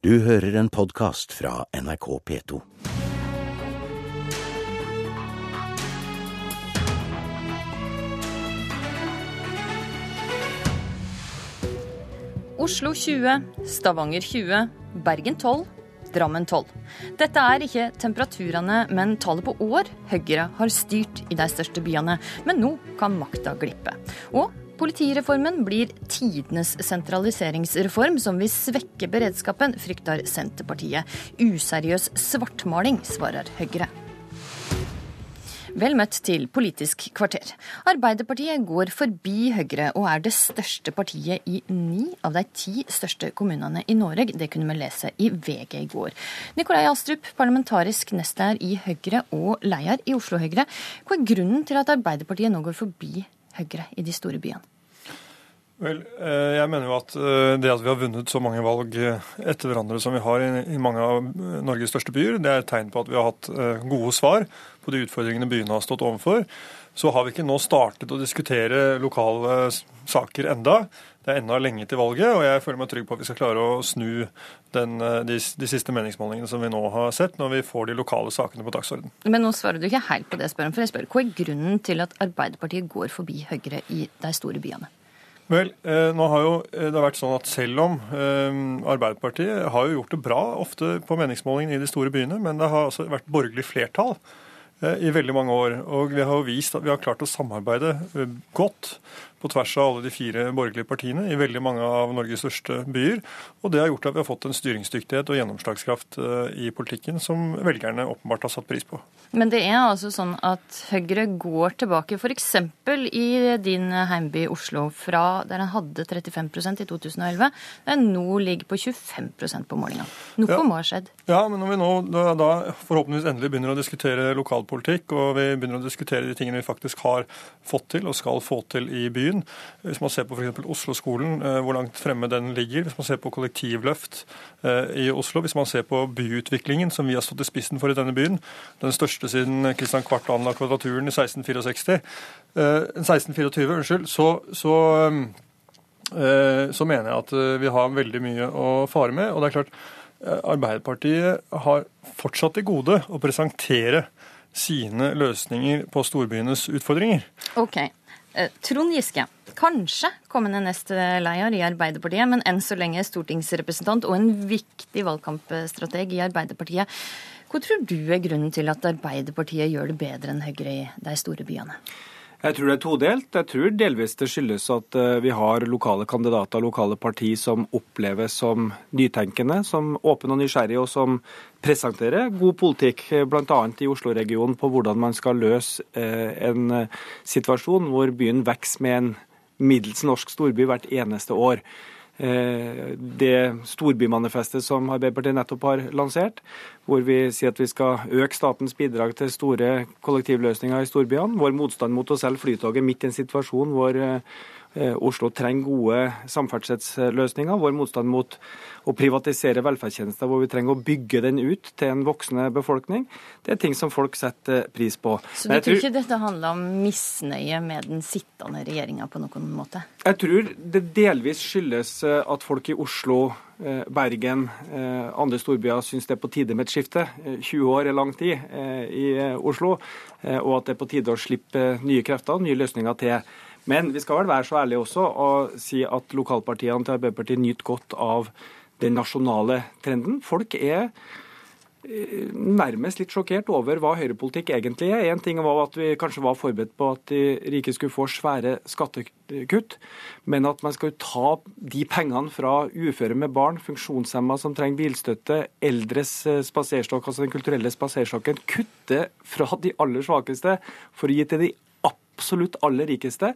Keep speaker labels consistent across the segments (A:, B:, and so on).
A: Du hører en podkast fra NRK P2.
B: Oslo 20, Stavanger 20, Bergen 12, Drammen 12. Dette er ikke temperaturene, men tallet på år Høyre har styrt i de største byene. Men nå kan makta glippe. Og politireformen blir tidenes sentraliseringsreform som vil svekke beredskapen, frykter Senterpartiet. Useriøs svartmaling, svarer Høyre. Vel møtt til Politisk kvarter. Arbeiderpartiet går forbi Høyre og er det største partiet i ni av de ti største kommunene i Norge. Det kunne vi lese i VG i går. Nikolai Astrup, parlamentarisk nestleder i Høyre og leder i Oslo Høyre. Hva er grunnen til at Arbeiderpartiet nå går forbi Høyre i de store byene?
C: Vel, eh, jeg mener jo at eh, det at vi har vunnet så mange valg eh, etter hverandre som vi har i mange av Norges største byer, det er et tegn på at vi har hatt gode svar på de utfordringene byene har stått overfor. Så har vi ikke nå startet å diskutere lokale saker enda. Det er ennå lenge til valget, og jeg føler meg trygg på at vi skal klare å snu den, de, de, siste meningsmålingene som vi nå har sett, når vi får de lokale sakene på dagsorden.
B: Men nå svarer du ikke helt på det, spør om, for jeg spør. Hva er grunnen til at Arbeiderpartiet går forbi Høyre i de store byene?
C: Vel, eh, nå har jo eh, det vært sånn at selv om eh, Arbeiderpartiet har jo gjort det bra ofte på meningsmålingene i de store byene, men det har altså vært borgerlig flertall i veldig mange år. Og vi har jo vist at vi har klart å samarbeide godt på tvers av alle de fire borgerlige partiene i veldig mange av Norges største byer. Og det har gjort at vi har fått en styringsdyktighet og gjennomslagskraft eh, i politikken som velgerne åpenbart har satt pris på.
B: Men det er altså sånn at Høyre går tilbake f.eks. i din heimby Oslo, fra der en hadde 35% i 2011, der nå ligger på 25% på målinga. Noe ja. må ha skjedd?
C: Ja, men når vi nå da, da forhåpentligvis endelig begynner å diskutere lokalpolitikk, og vi begynner å diskutere de tingene vi faktisk har fått til og skal få til i byen, byen. Hvis man ser på f.eks. Oslo-skolen, eh, hvor langt fremme den ligger. Hvis man ser på kollektivløft eh, i Oslo. Hvis man ser på byutviklingen som vi har stått i spissen for i denne byen. Den største siden Kristian Kvart anla Kvadraturen i 1664. 1624, eh, unnskyld. Så, så, så mener jeg at vi har veldig mye å fare med. Og det er klart, Arbeiderpartiet har fortsatt til gode å presentere sine løsninger på storbyenes utfordringer.
B: Ok, Trond Giske, kanskje kommende nestleder i Arbeiderpartiet, men enn så lenge stortingsrepresentant og en viktig valgkampstrateg i Arbeiderpartiet. Hva tror du er grunnen til at Arbeiderpartiet gjør det bedre enn Høyre i de store byene?
D: Jeg tror det er todelt. Jeg tror delvis det skyldes at eh, vi har lokale kandidater, og lokale parti som oppleves som nytenkende, som åpne og nysgjerrige, og som presenterer god politikk, eh, bl.a. i Oslo-regionen, på hvordan man skal løse eh, en situasjon hvor byen vokser med en middels norsk storby hvert eneste år. Eh, det storbymanifestet som Arbeiderpartiet nettopp har lansert, hvor vi sier at vi skal øke statens bidrag til store kollektivløsninger i storbyene. Vår motstand mot å selge Flytoget midt i en situasjon hvor eh, Oslo trenger gode samferdselsløsninger. Vår motstand mot å privatisere velferdstjenester, hvor vi trenger å bygge den ut til en voksende befolkning, det er ting som folk setter pris på.
B: Så du tror ikke dette handler om misnøye med den sittende regjeringa på noen måte?
D: Jeg tror det delvis skyldes eh, at folk i Oslo eh, Bergen, andre storbyer syns det er på tide med et skifte. 20 år er lang tid i Oslo, og at det er på tide å slippe nye krefter og nye løsninger til. Men vi skal vel være så ærlige også og si at lokalpartiene til Arbeiderpartiet nyter godt av den nasjonale trenden. Folk er eh, nærmest litt sjokkert over hva høyrepolitikk egentlig er. En ting var at vi kanskje var forberedt på at de rike skulle få svære skattekutt, men at man skal ta de pengene fra uføre med barn, funksjonshemma som trenger bilstøtte, eldres eh, spaserstokk, altså den kulturelle spaserstokken, kutte fra de aller svakeste for å gi til de absolutt aller rikeste.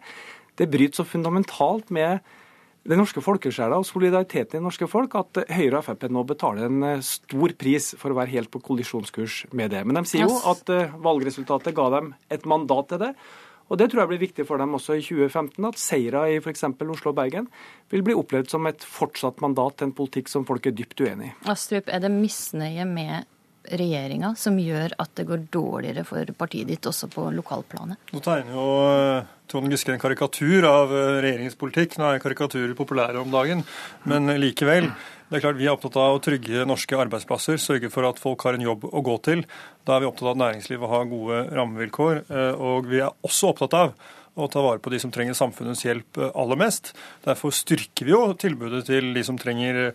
D: Det bryter så fundamentalt med den norske folkesjela og solidariteten i det norske folk at Høyre og Frp nå betaler en eh, stor pris for å være helt på kollisjonskurs med det. Men de sier jo at eh, valgresultatet ga dem et mandat til det. Og Det tror jeg blir viktig for dem også i 2015, at seire i f.eks. Oslo og Bergen vil bli opplevd som et fortsatt mandat til en politikk som folk er dypt uenig i.
B: Astrup, er det misnøye med regjeringa som gjør at det går dårligere for partiet ditt også på lokalplanet?
C: Nå tegner jo eh, Trond Giske en karikatur av eh, regjeringens politikk. Nå er karikaturer populære om dagen, men likevel. Det er klart Vi er opptatt av å trygge norske arbeidsplasser, sørge for at folk har en jobb å gå til. Da er vi opptatt av at næringslivet har gode rammevilkår. Og vi er også opptatt av å ta vare på de som trenger samfunnets hjelp aller mest. Derfor styrker vi jo tilbudet til de som trenger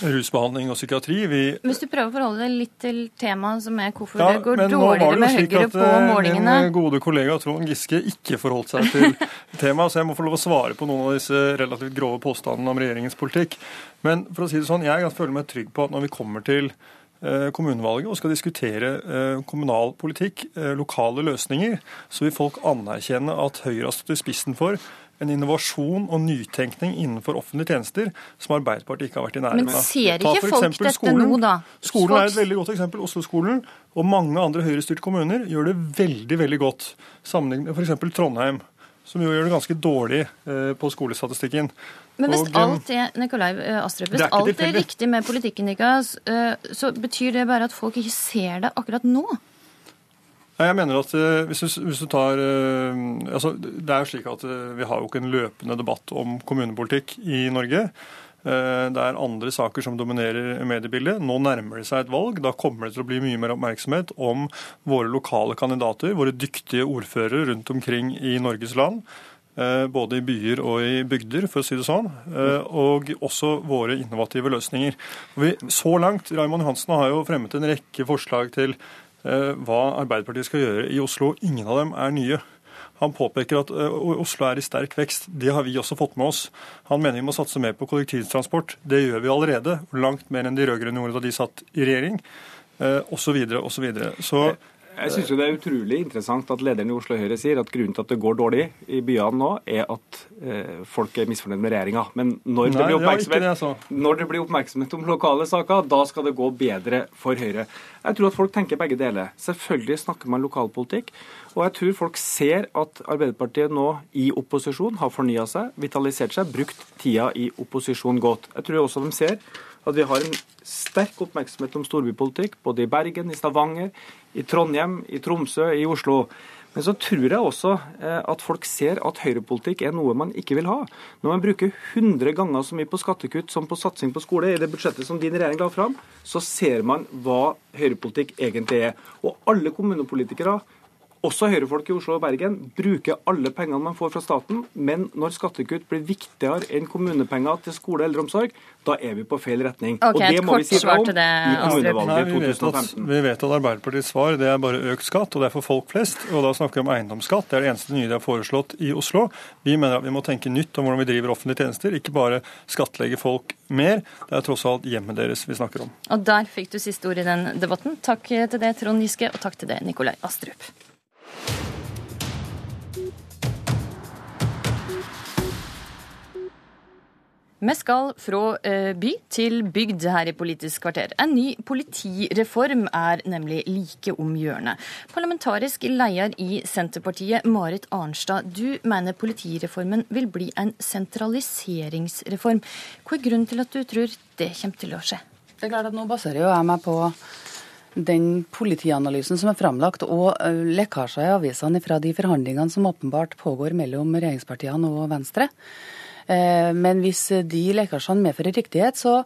C: rusbehandling og psykiatri. Vi...
B: Hvis du prøver å forholde deg litt til temaet som er hvorfor ja, det går dårligere med Høyre på eh, målingene
C: Min gode kollega Trond Giske ikke forholdt seg til temaet, så jeg må få lov å svare på noen av disse relativt grove påstandene om regjeringens politikk. Men for å si det sånn, jeg føler meg trygg på at når vi kommer til eh, kommunevalget og skal diskutere eh, kommunal politikk, lokale løsninger, så vil folk anerkjenne at Høyre har stått i spissen for en innovasjon og nytenkning innenfor offentlige tjenester som Arbeiderpartiet ikke har vært i nærheten
B: av. Men ser ikke folk dette skolen. nå, da?
C: Skolen er et veldig godt eksempel. Oslo-skolen og mange andre høyrestyrte kommuner gjør det veldig veldig godt. Sammenlignet med f.eks. Trondheim, som jo gjør det ganske dårlig eh, på skolestatistikken.
B: Men hvis og, eh, alt er Nikolai eh, Astrup, hvis er alt er riktig med politikken deres, så betyr det bare at folk ikke ser det akkurat nå?
C: Jeg mener at eh, hvis du, hvis du tar eh, altså Det er jo slik at eh, vi har jo ikke en løpende debatt om kommunepolitikk i Norge. Det er andre saker som dominerer mediebildet. Nå nærmer det seg et valg. Da kommer det til å bli mye mer oppmerksomhet om våre lokale kandidater, våre dyktige ordførere rundt omkring i Norges land. Både i byer og i bygder, for å si det sånn. Og også våre innovative løsninger. Vi, så langt, Raymond Johansen har jo fremmet en rekke forslag til hva Arbeiderpartiet skal gjøre i Oslo. Ingen av dem er nye. Han påpeker at eh, Oslo er i sterk vekst. Det har vi også fått med oss. Han mener vi må satse mer på kollektivtransport. Det gjør vi allerede. Langt mer enn de rød-grønne gjorde da de satt i regjering. Osv. osv. Så, videre, og så, så
D: jeg syns det er utrolig interessant at lederen i Oslo Høyre sier at grunnen til at det går dårlig i byene nå, er at eh, folk er misfornøyd med regjeringa. Men når, Nei, det det, når det blir oppmerksomhet om lokale saker, da skal det gå bedre for Høyre. Jeg tror at folk tenker begge deler. Selvfølgelig snakker man lokalpolitikk. Og jeg tror folk ser at Arbeiderpartiet nå i opposisjon har fornya seg, vitalisert seg, brukt tida i opposisjon godt. Jeg tror også de ser at vi har en sterk oppmerksomhet om storbypolitikk, både i Bergen, i Stavanger, i Trondheim, i Tromsø, i Oslo. Men så tror jeg også eh, at folk ser at høyrepolitikk er noe man ikke vil ha. Når man bruker 100 ganger så mye på skattekutt som på satsing på skole i det budsjettet som din regjering la fram, så ser man hva høyrepolitikk egentlig er. Og alle kommunepolitikere også Høyre-folk i Oslo og Bergen bruker alle pengene man får fra staten, men når skattekutt blir viktigere enn kommunepenger til skole og eldreomsorg, da er vi på feil retning.
B: Okay, og det må vi si fra om det, i
C: kommunevalget 2015. Vi vet at Arbeiderpartiets svar det er bare økt skatt, og det er for folk flest. Og da snakker vi om eiendomsskatt. Det er det eneste nye de har foreslått i Oslo. Vi mener at vi må tenke nytt om hvordan vi driver offentlige tjenester, ikke bare skattlegge folk mer. Det er tross alt hjemmet deres vi snakker om.
B: Og der fikk du siste ord i den debatten. Takk til det, Trond Giske, og takk til det, Nikolai Astrup. Vi skal fra eh, by til bygd her i Politisk kvarter. En ny politireform er nemlig like om hjørnet. Parlamentarisk leder i Senterpartiet, Marit Arnstad, du mener politireformen vil bli en sentraliseringsreform. Hva er grunnen til at du tror det kommer til å skje?
E: Det er klart at Nå baserer jeg meg på den politianalysen som er framlagt, og eh, lekkasjer i avisene fra de forhandlingene som åpenbart pågår mellom regjeringspartiene og Venstre. Eh, men hvis de lekkasjene medfører riktighet, så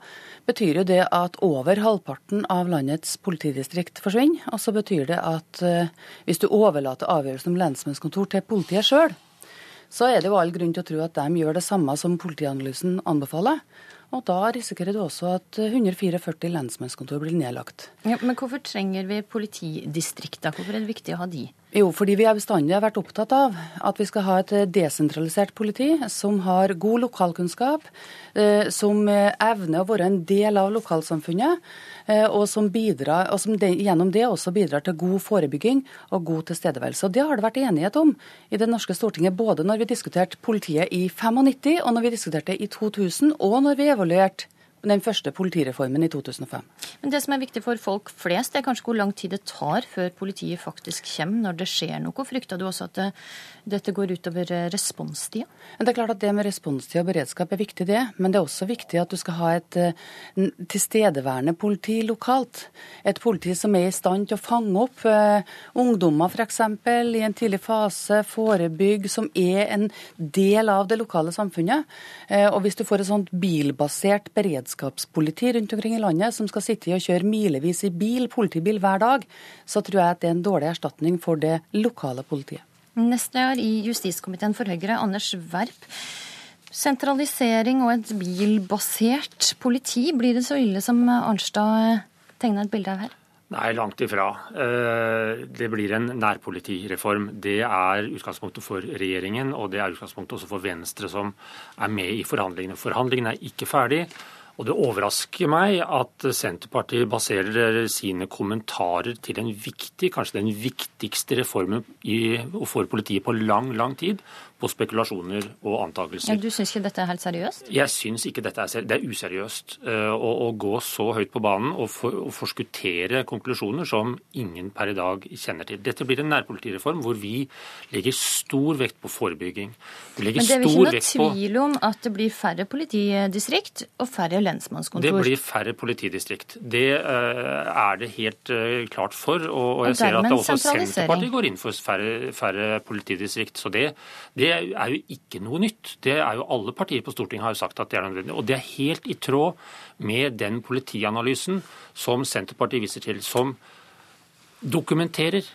E: betyr jo det at over halvparten av landets politidistrikt forsvinner. Og så betyr det at eh, hvis du overlater avgjørelsen om lensmannskontor til politiet sjøl, så er det jo all grunn til å tro at de gjør det samme som politianalysen anbefaler. Og da risikerer du også at 144 lensmannskontor blir nedlagt.
B: Ja, men hvorfor trenger vi politidistrikter? Hvorfor er det viktig å ha de?
E: Jo, fordi vi har bestandig vært opptatt av at vi skal ha et desentralisert politi som har god lokalkunnskap, eh, som evner å være en del av lokalsamfunnet, eh, og som, bidrar, og som gjennom det også bidrar til god forebygging og god tilstedeværelse. Og Det har det vært enighet om i det norske Stortinget, både når vi diskuterte politiet i 95, og når vi diskuterte det i 2000, og når vi evaluerte den første politireformen i 2005.
B: Men Det som er viktig for folk flest, er kanskje hvor lang tid det tar før politiet faktisk kommer når det skjer noe. Frykter du også at det, dette går utover eh, responstida?
E: Det er klart at det med responstid og beredskap er viktig, det. Men det er også viktig at du skal ha et uh, tilstedeværende politi lokalt. Et politi som er i stand til å fange opp uh, ungdommer f.eks. i en tidlig fase, forebygge, som er en del av det lokale samfunnet. Uh, og hvis du får et sånt bilbasert beredskap beredskapspoliti rundt omkring i landet som skal sitte og kjøre milevis i bil, politibil hver dag, så tror jeg at det er en dårlig erstatning for det lokale politiet.
B: Nestleder i justiskomiteen for Høyre, Anders Werp. Sentralisering og et bilbasert politi, blir det så ille som Arnstad tegna et bilde av her?
F: Nei, langt ifra. Eh, det blir en nærpolitireform. Det er utgangspunktet for regjeringen, og det er utgangspunktet også for Venstre, som er med i forhandlingene. Forhandlingene er ikke ferdig. Og det overrasker meg at Senterpartiet baserer sine kommentarer til en viktig, kanskje den viktigste reformen i, for politiet på lang, lang tid, på spekulasjoner og antakelser.
B: Ja, du syns ikke dette er helt seriøst?
F: Jeg syns ikke dette er, seriøst. det er useriøst. Uh, å, å, gå så høyt på banen og, for, og, forskuttere konklusjoner som ingen per i dag kjenner til. Dette blir en nærpolitireform hvor vi legger stor vekt på forebygging.
B: Men det er ikke noe tvil om at det blir færre politidistrikt og færre lensmannskontor?
F: Det blir færre politidistrikt. Det uh, er det helt uh, klart for. Og, og jeg ser at også Senterpartiet går inn for færre, færre politidistrikt. Så det, det, er jo ikke noe nytt. Det er jo Alle partier på Stortinget har jo sagt at det er nødvendig. Og det er helt i tråd med den politianalysen som Senterpartiet viser til, som dokumenterer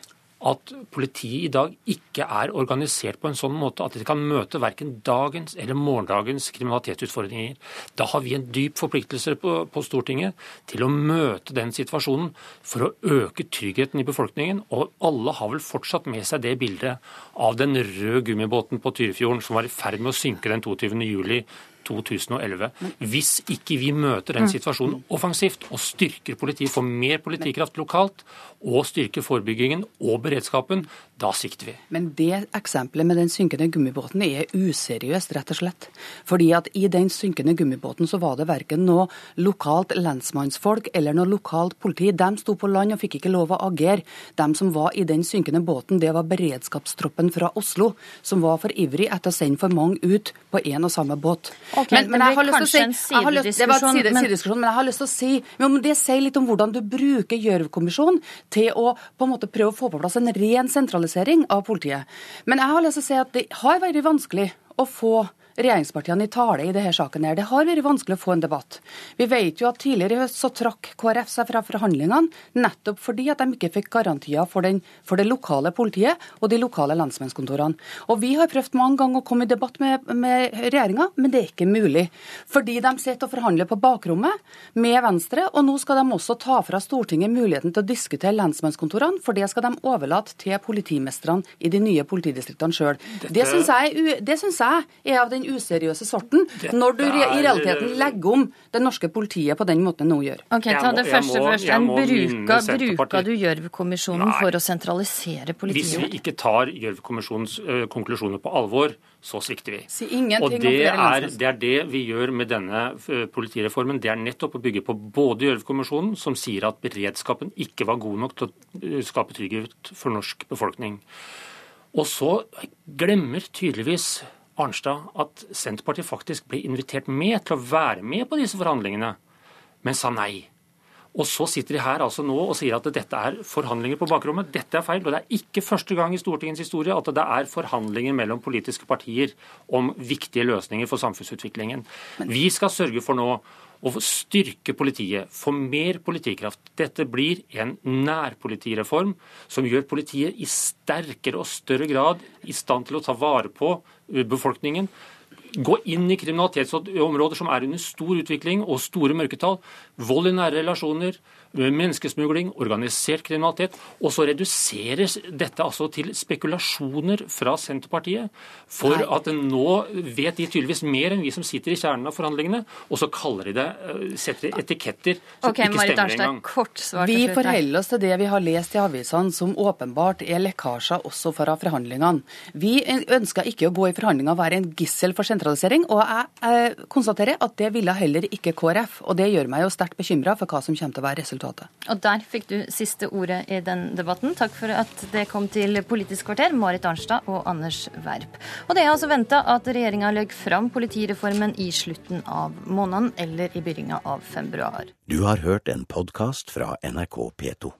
F: at politiet i dag ikke er organisert på en sånn måte at de kan møte verken dagens eller morgendagens kriminalitetsutfordringer. Da har vi en dyp forpliktelse på, på, Stortinget til å møte den situasjonen for å øke tryggheten i befolkningen. Og alle har vel fortsatt med seg det bildet av den røde gummibåten på Tyrifjorden som var i ferd med å synke den 22. juli 2011. Hvis ikke vi møter den situasjonen offensivt og styrker politiet, får mer politikraft lokalt og styrker forebyggingen og beredskapen, da svikter vi.
E: Men det eksempelet med den synkende gummibåten er useriøst, rett og slett. Fordi at i den synkende gummibåten så var det verken noe lokalt lensmannsfolk eller noe lokalt politi. De sto på land og fikk ikke lov å agere. De som var i den synkende båten, det var beredskapstroppen fra Oslo, som var for ivrig etter å sende for mange ut på én og samme båt.
B: Okay, men, men jeg har lyst til å si, har lyst, det var en
E: side, sidediskusjon, men jeg har lyst til å si men det sier litt om hvordan du bruker Gjørv-kommisjonen til å på en måte prøve å få på plass en ren sentralisering av politiet. Men jeg har lyst til å si at det har vært vanskelig å få regjeringspartiene i tale i denne saken. her. Det har vært vanskelig å få en debatt. Vi vet jo at tidligere i høst så trakk KrF seg fra forhandlingene nettopp fordi at de ikke fikk garantier for, den, for det lokale politiet og de lokale lensmannskontorene. Og Vi har prøvd mange ganger å komme i debatt med, med regjeringa, men det er ikke mulig. Fordi de sitter og forhandler på bakrommet med Venstre, og nå skal de også ta fra Stortinget muligheten til å diskutere lensmannskontorene, for det skal de overlate til politimestrene i de nye politidistriktene sjøl. Det syns jeg, jeg er av den useriøse sorten, når du i realiteten legger om det norske politiet på den måten nå gjør.
B: Ok, ta det første må, først. En bruker, bruker du Gjørv-kommisjonen for å sentralisere politiet?
F: Hvis vi ikke tar Gjørv-kommisjonens uh, konklusjoner på alvor, så svikter vi.
E: Si
F: og det er, det er, det vi gjør med denne politireformen. Det er nettopp å bygge på både Gjørv-kommisjonen, som sier at beredskapen ikke var god nok til å skape trygghet for norsk befolkning. Og så glemmer tydeligvis Arnstad at Senterpartiet faktisk ble invitert med til å være med på disse forhandlingene, men sa nei. Og så sitter de her altså nå og sier at dette er forhandlinger på bakrommet. Dette er feil. Og det er ikke første gang i Stortingets historie at det er forhandlinger mellom politiske partier om viktige løsninger for samfunnsutviklingen. Vi skal sørge for nå å styrke politiet, få mer politikraft. Dette blir en nærpolitireform som gjør politiet i sterkere og større grad i stand til å ta vare på befolkningen. Gå inn i kriminalitetsområder som er under stor utvikling og store mørketall. Vold i nære relasjoner, menneskesmugling, organisert kriminalitet. Og så reduseres dette altså til spekulasjoner fra Senterpartiet. For Nei. at nå vet de tydeligvis mer enn vi som sitter i kjernen av forhandlingene, og så kaller de det, eh, setter etiketter som okay, ikke stemmer engang.
E: Vi forholder oss til det vi har lest i avisene som åpenbart er lekkasjer også fra forhandlingene. Vi ønsker ikke å gå i forhandlinger og være en gissel for sentralisering, og jeg, jeg konstaterer at det ville heller ikke KrF. Og det gjør meg jo sterkt bekymra for hva som kommer til å være resultatet resultatet.
B: Og der fikk du siste ordet i den debatten. Takk for at det kom til Politisk kvarter, Marit Arnstad og Anders Werp. Og det er altså venta at regjeringa legger fram politireformen i slutten av måneden eller i begynnelsen av februar.
A: Du har hørt en podkast fra NRK P2.